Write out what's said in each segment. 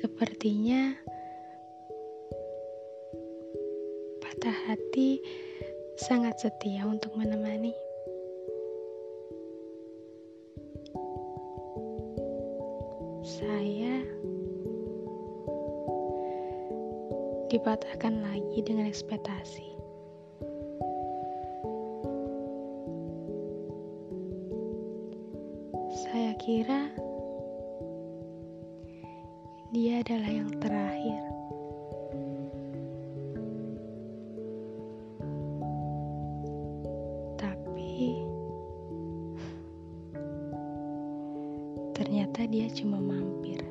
Sepertinya patah hati sangat setia untuk menemani. Saya dipatahkan lagi dengan ekspektasi. Saya kira dia adalah yang terakhir. Tapi ternyata dia cuma mampir.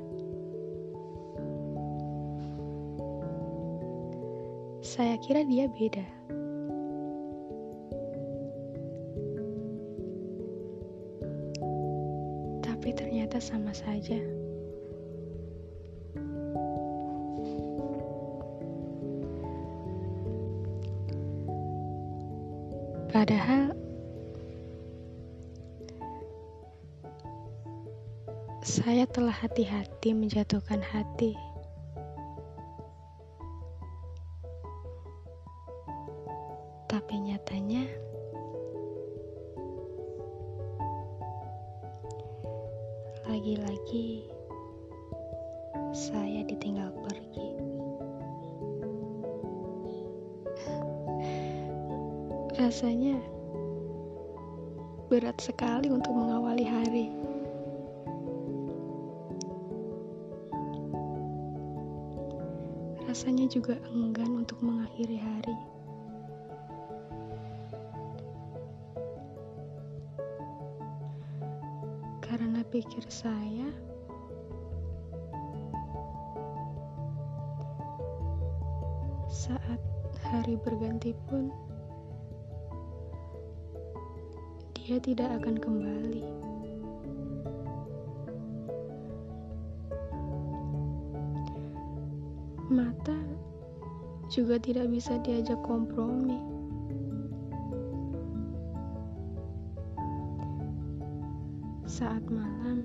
Saya kira dia beda. Tapi ternyata sama saja. Padahal saya telah hati-hati menjatuhkan hati. Tapi nyatanya lagi-lagi saya ditinggal pergi. Rasanya berat sekali untuk mengawali hari. Rasanya juga enggan untuk mengakhiri hari. Karena pikir saya, saat hari berganti pun, dia tidak akan kembali. Mata juga tidak bisa diajak kompromi. Saat malam,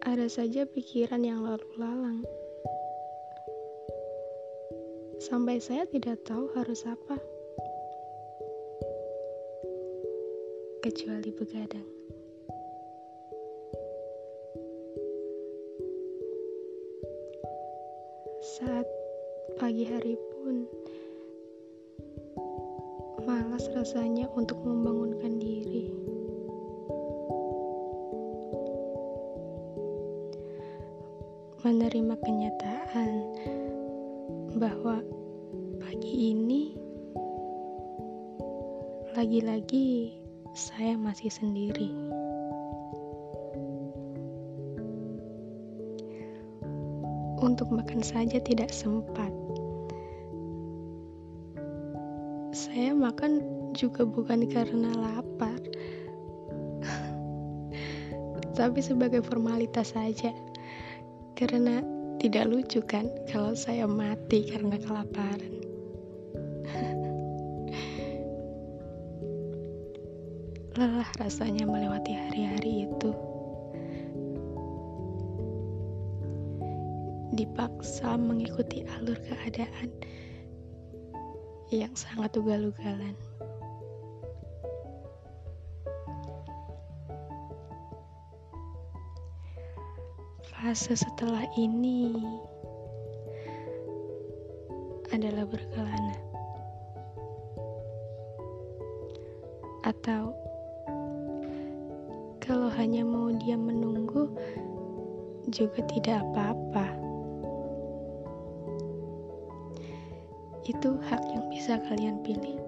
ada saja pikiran yang lalu lalang. Sampai saya tidak tahu harus apa. Kecuali begadang. Saat pagi hari pun malas rasanya untuk membangunkan diri. Menerima kenyataan bahwa pagi ini lagi-lagi saya masih sendiri. Untuk makan saja tidak sempat. Saya makan juga bukan karena lapar, tapi sebagai formalitas saja. Karena tidak lucu kan kalau saya mati karena kelaparan. Lelah rasanya melewati hari-hari itu. Dipaksa mengikuti alur keadaan yang sangat ugal-ugalan. Fase setelah ini adalah berkelana, atau kalau hanya mau dia menunggu, juga tidak apa-apa. Itu hak yang bisa kalian pilih.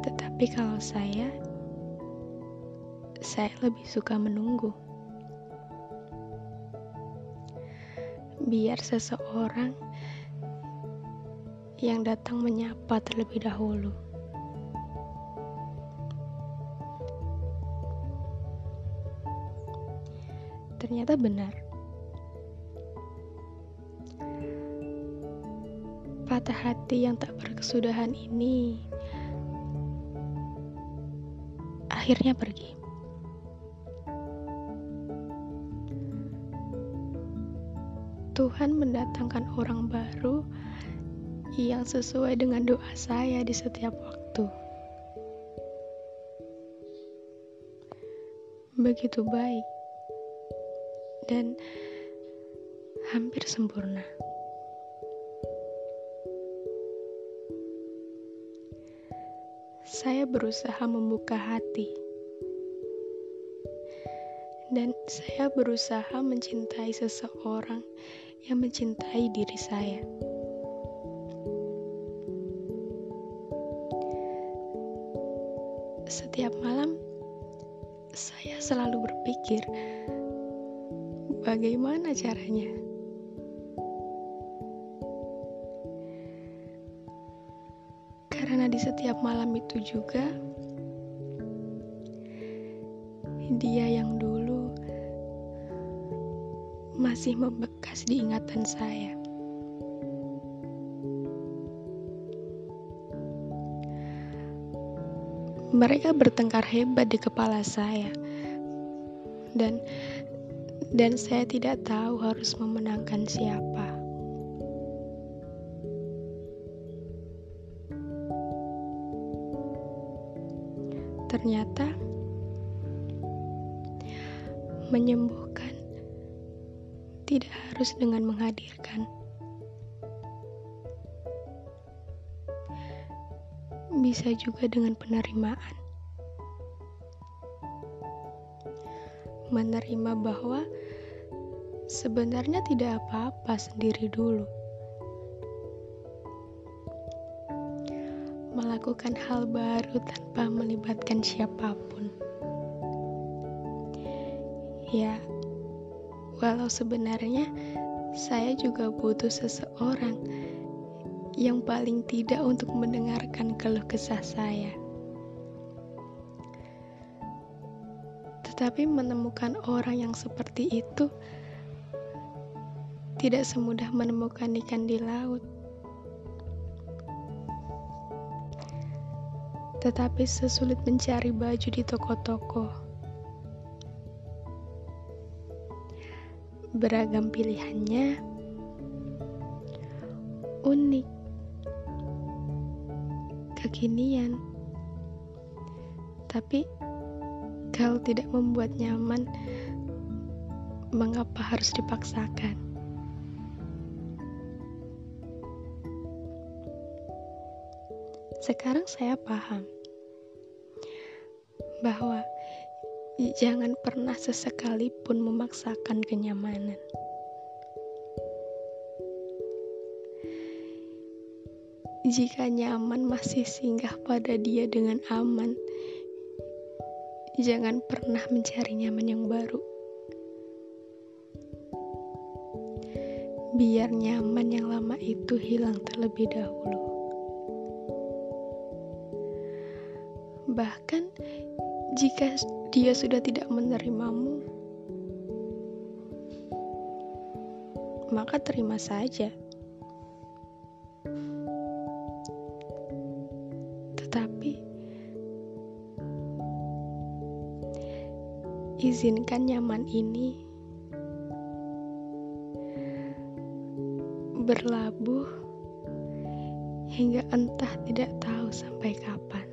Tetapi kalau saya, saya lebih suka menunggu. Biar seseorang yang datang menyapa terlebih dahulu. Ternyata benar. Patah hati yang tak berkesudahan ini akhirnya pergi. Tuhan mendatangkan orang baru yang sesuai dengan doa saya di setiap waktu. Begitu baik dan hampir sempurna. Saya berusaha membuka hati, dan saya berusaha mencintai seseorang yang mencintai diri saya. Setiap malam, saya selalu berpikir, bagaimana caranya. Karena di setiap malam itu juga, dia yang dulu masih membekas di ingatan saya. Mereka bertengkar hebat di kepala saya, dan dan saya tidak tahu harus memenangkan siapa. Ternyata menyembuhkan tidak harus dengan menghadirkan. Bisa juga dengan penerimaan. Menerima bahwa sebenarnya tidak apa-apa sendiri dulu. Melakukan hal baru tanpa melibatkan siapa pun. Ya, walau sebenarnya saya juga butuh seseorang yang paling tidak untuk mendengarkan keluh kesah saya. Tetapi menemukan orang yang seperti itu tidak semudah menemukan ikan di laut. Tetapi sesulit mencari baju di toko-toko. Beragam pilihannya unik kekinian. Tapi kalau tidak membuat nyaman, mengapa harus dipaksakan? Sekarang saya paham bahwa jangan pernah sesekali pun memaksakan kenyamanan. Jika nyaman masih singgah pada dia dengan aman, jangan pernah mencari nyaman yang baru. Biar nyaman yang lama itu hilang terlebih dahulu. Bahkan jika dia sudah tidak menerimamu, maka terima saja. Izinkan nyaman ini berlabuh hingga entah tidak tahu sampai kapan.